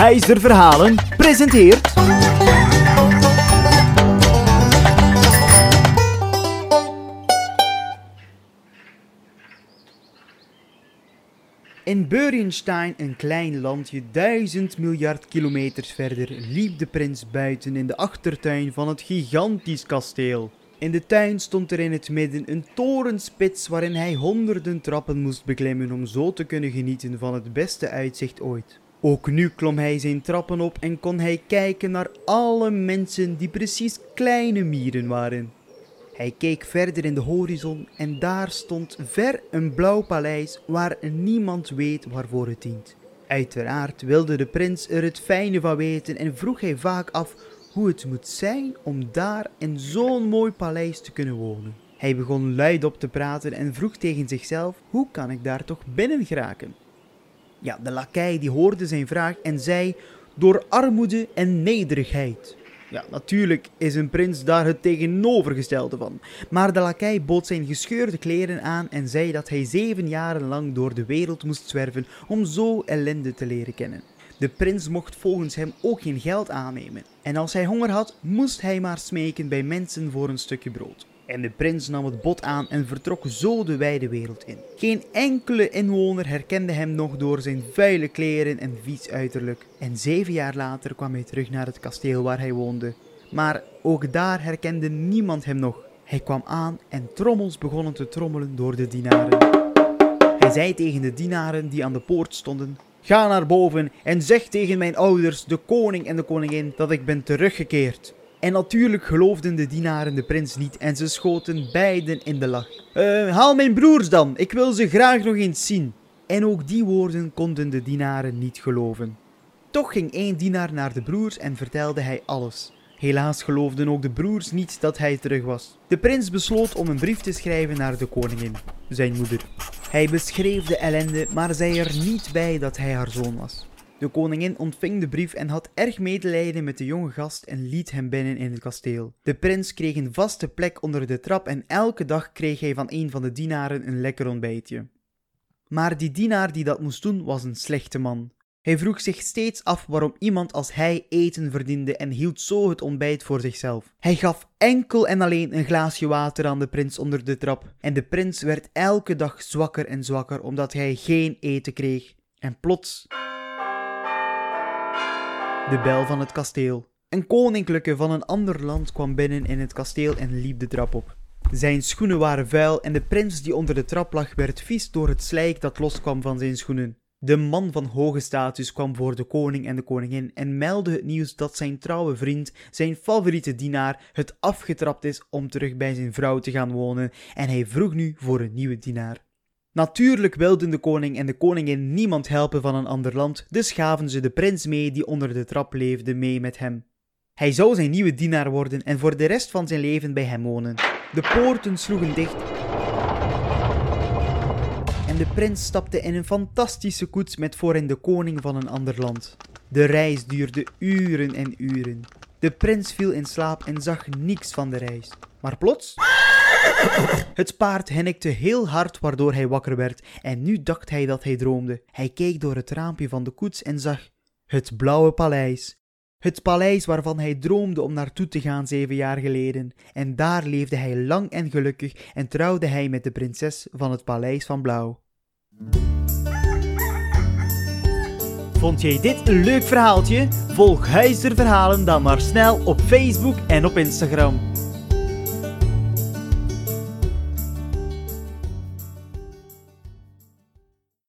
Heister Verhalen presenteert... In Beurenstein, een klein landje duizend miljard kilometers verder, liep de prins buiten in de achtertuin van het gigantisch kasteel. In de tuin stond er in het midden een torenspits waarin hij honderden trappen moest beklimmen om zo te kunnen genieten van het beste uitzicht ooit. Ook nu klom hij zijn trappen op en kon hij kijken naar alle mensen die precies kleine mieren waren. Hij keek verder in de horizon en daar stond ver een blauw paleis waar niemand weet waarvoor het dient. Uiteraard wilde de prins er het fijne van weten en vroeg hij vaak af hoe het moet zijn om daar in zo'n mooi paleis te kunnen wonen. Hij begon luidop te praten en vroeg tegen zichzelf: hoe kan ik daar toch binnen geraken? Ja, de lakij die hoorde zijn vraag en zei: door armoede en nederigheid. Ja, natuurlijk is een prins daar het tegenovergestelde van. Maar de lakij bood zijn gescheurde kleren aan en zei dat hij zeven jaren lang door de wereld moest zwerven om zo ellende te leren kennen. De prins mocht volgens hem ook geen geld aannemen. En als hij honger had, moest hij maar smeken bij mensen voor een stukje brood. En de prins nam het bod aan en vertrok zo de wijde wereld in. Geen enkele inwoner herkende hem nog door zijn vuile kleren en vies uiterlijk. En zeven jaar later kwam hij terug naar het kasteel waar hij woonde. Maar ook daar herkende niemand hem nog. Hij kwam aan en trommels begonnen te trommelen door de dienaren. Hij zei tegen de dienaren die aan de poort stonden: Ga naar boven en zeg tegen mijn ouders, de koning en de koningin, dat ik ben teruggekeerd. En natuurlijk geloofden de dienaren de prins niet en ze schoten beiden in de lach. Uh, haal mijn broers dan, ik wil ze graag nog eens zien. En ook die woorden konden de dienaren niet geloven. Toch ging één dienaar naar de broers en vertelde hij alles. Helaas geloofden ook de broers niet dat hij terug was. De prins besloot om een brief te schrijven naar de koningin, zijn moeder. Hij beschreef de ellende, maar zei er niet bij dat hij haar zoon was. De koningin ontving de brief en had erg medelijden met de jonge gast en liet hem binnen in het kasteel. De prins kreeg een vaste plek onder de trap en elke dag kreeg hij van een van de dienaren een lekker ontbijtje. Maar die dienaar die dat moest doen was een slechte man. Hij vroeg zich steeds af waarom iemand als hij eten verdiende en hield zo het ontbijt voor zichzelf. Hij gaf enkel en alleen een glaasje water aan de prins onder de trap. En de prins werd elke dag zwakker en zwakker omdat hij geen eten kreeg. En plots. De bel van het kasteel. Een koninklijke van een ander land kwam binnen in het kasteel en liep de trap op. Zijn schoenen waren vuil en de prins die onder de trap lag werd vies door het slijk dat loskwam van zijn schoenen. De man van hoge status kwam voor de koning en de koningin en meldde het nieuws dat zijn trouwe vriend, zijn favoriete dienaar, het afgetrapt is om terug bij zijn vrouw te gaan wonen en hij vroeg nu voor een nieuwe dienaar. Natuurlijk wilden de koning en de koningin niemand helpen van een ander land, dus gaven ze de prins mee die onder de trap leefde mee met hem. Hij zou zijn nieuwe dienaar worden en voor de rest van zijn leven bij hem wonen. De poorten sloegen dicht en de prins stapte in een fantastische koets met voorin de koning van een ander land. De reis duurde uren en uren. De prins viel in slaap en zag niets van de reis. Maar plots. Het paard hennikte heel hard waardoor hij wakker werd en nu dacht hij dat hij droomde. Hij keek door het raampje van de koets en zag het blauwe paleis. Het paleis waarvan hij droomde om naartoe te gaan zeven jaar geleden. En daar leefde hij lang en gelukkig en trouwde hij met de prinses van het paleis van Blauw. Vond jij dit een leuk verhaaltje? Volg Huizer Verhalen dan maar snel op Facebook en op Instagram.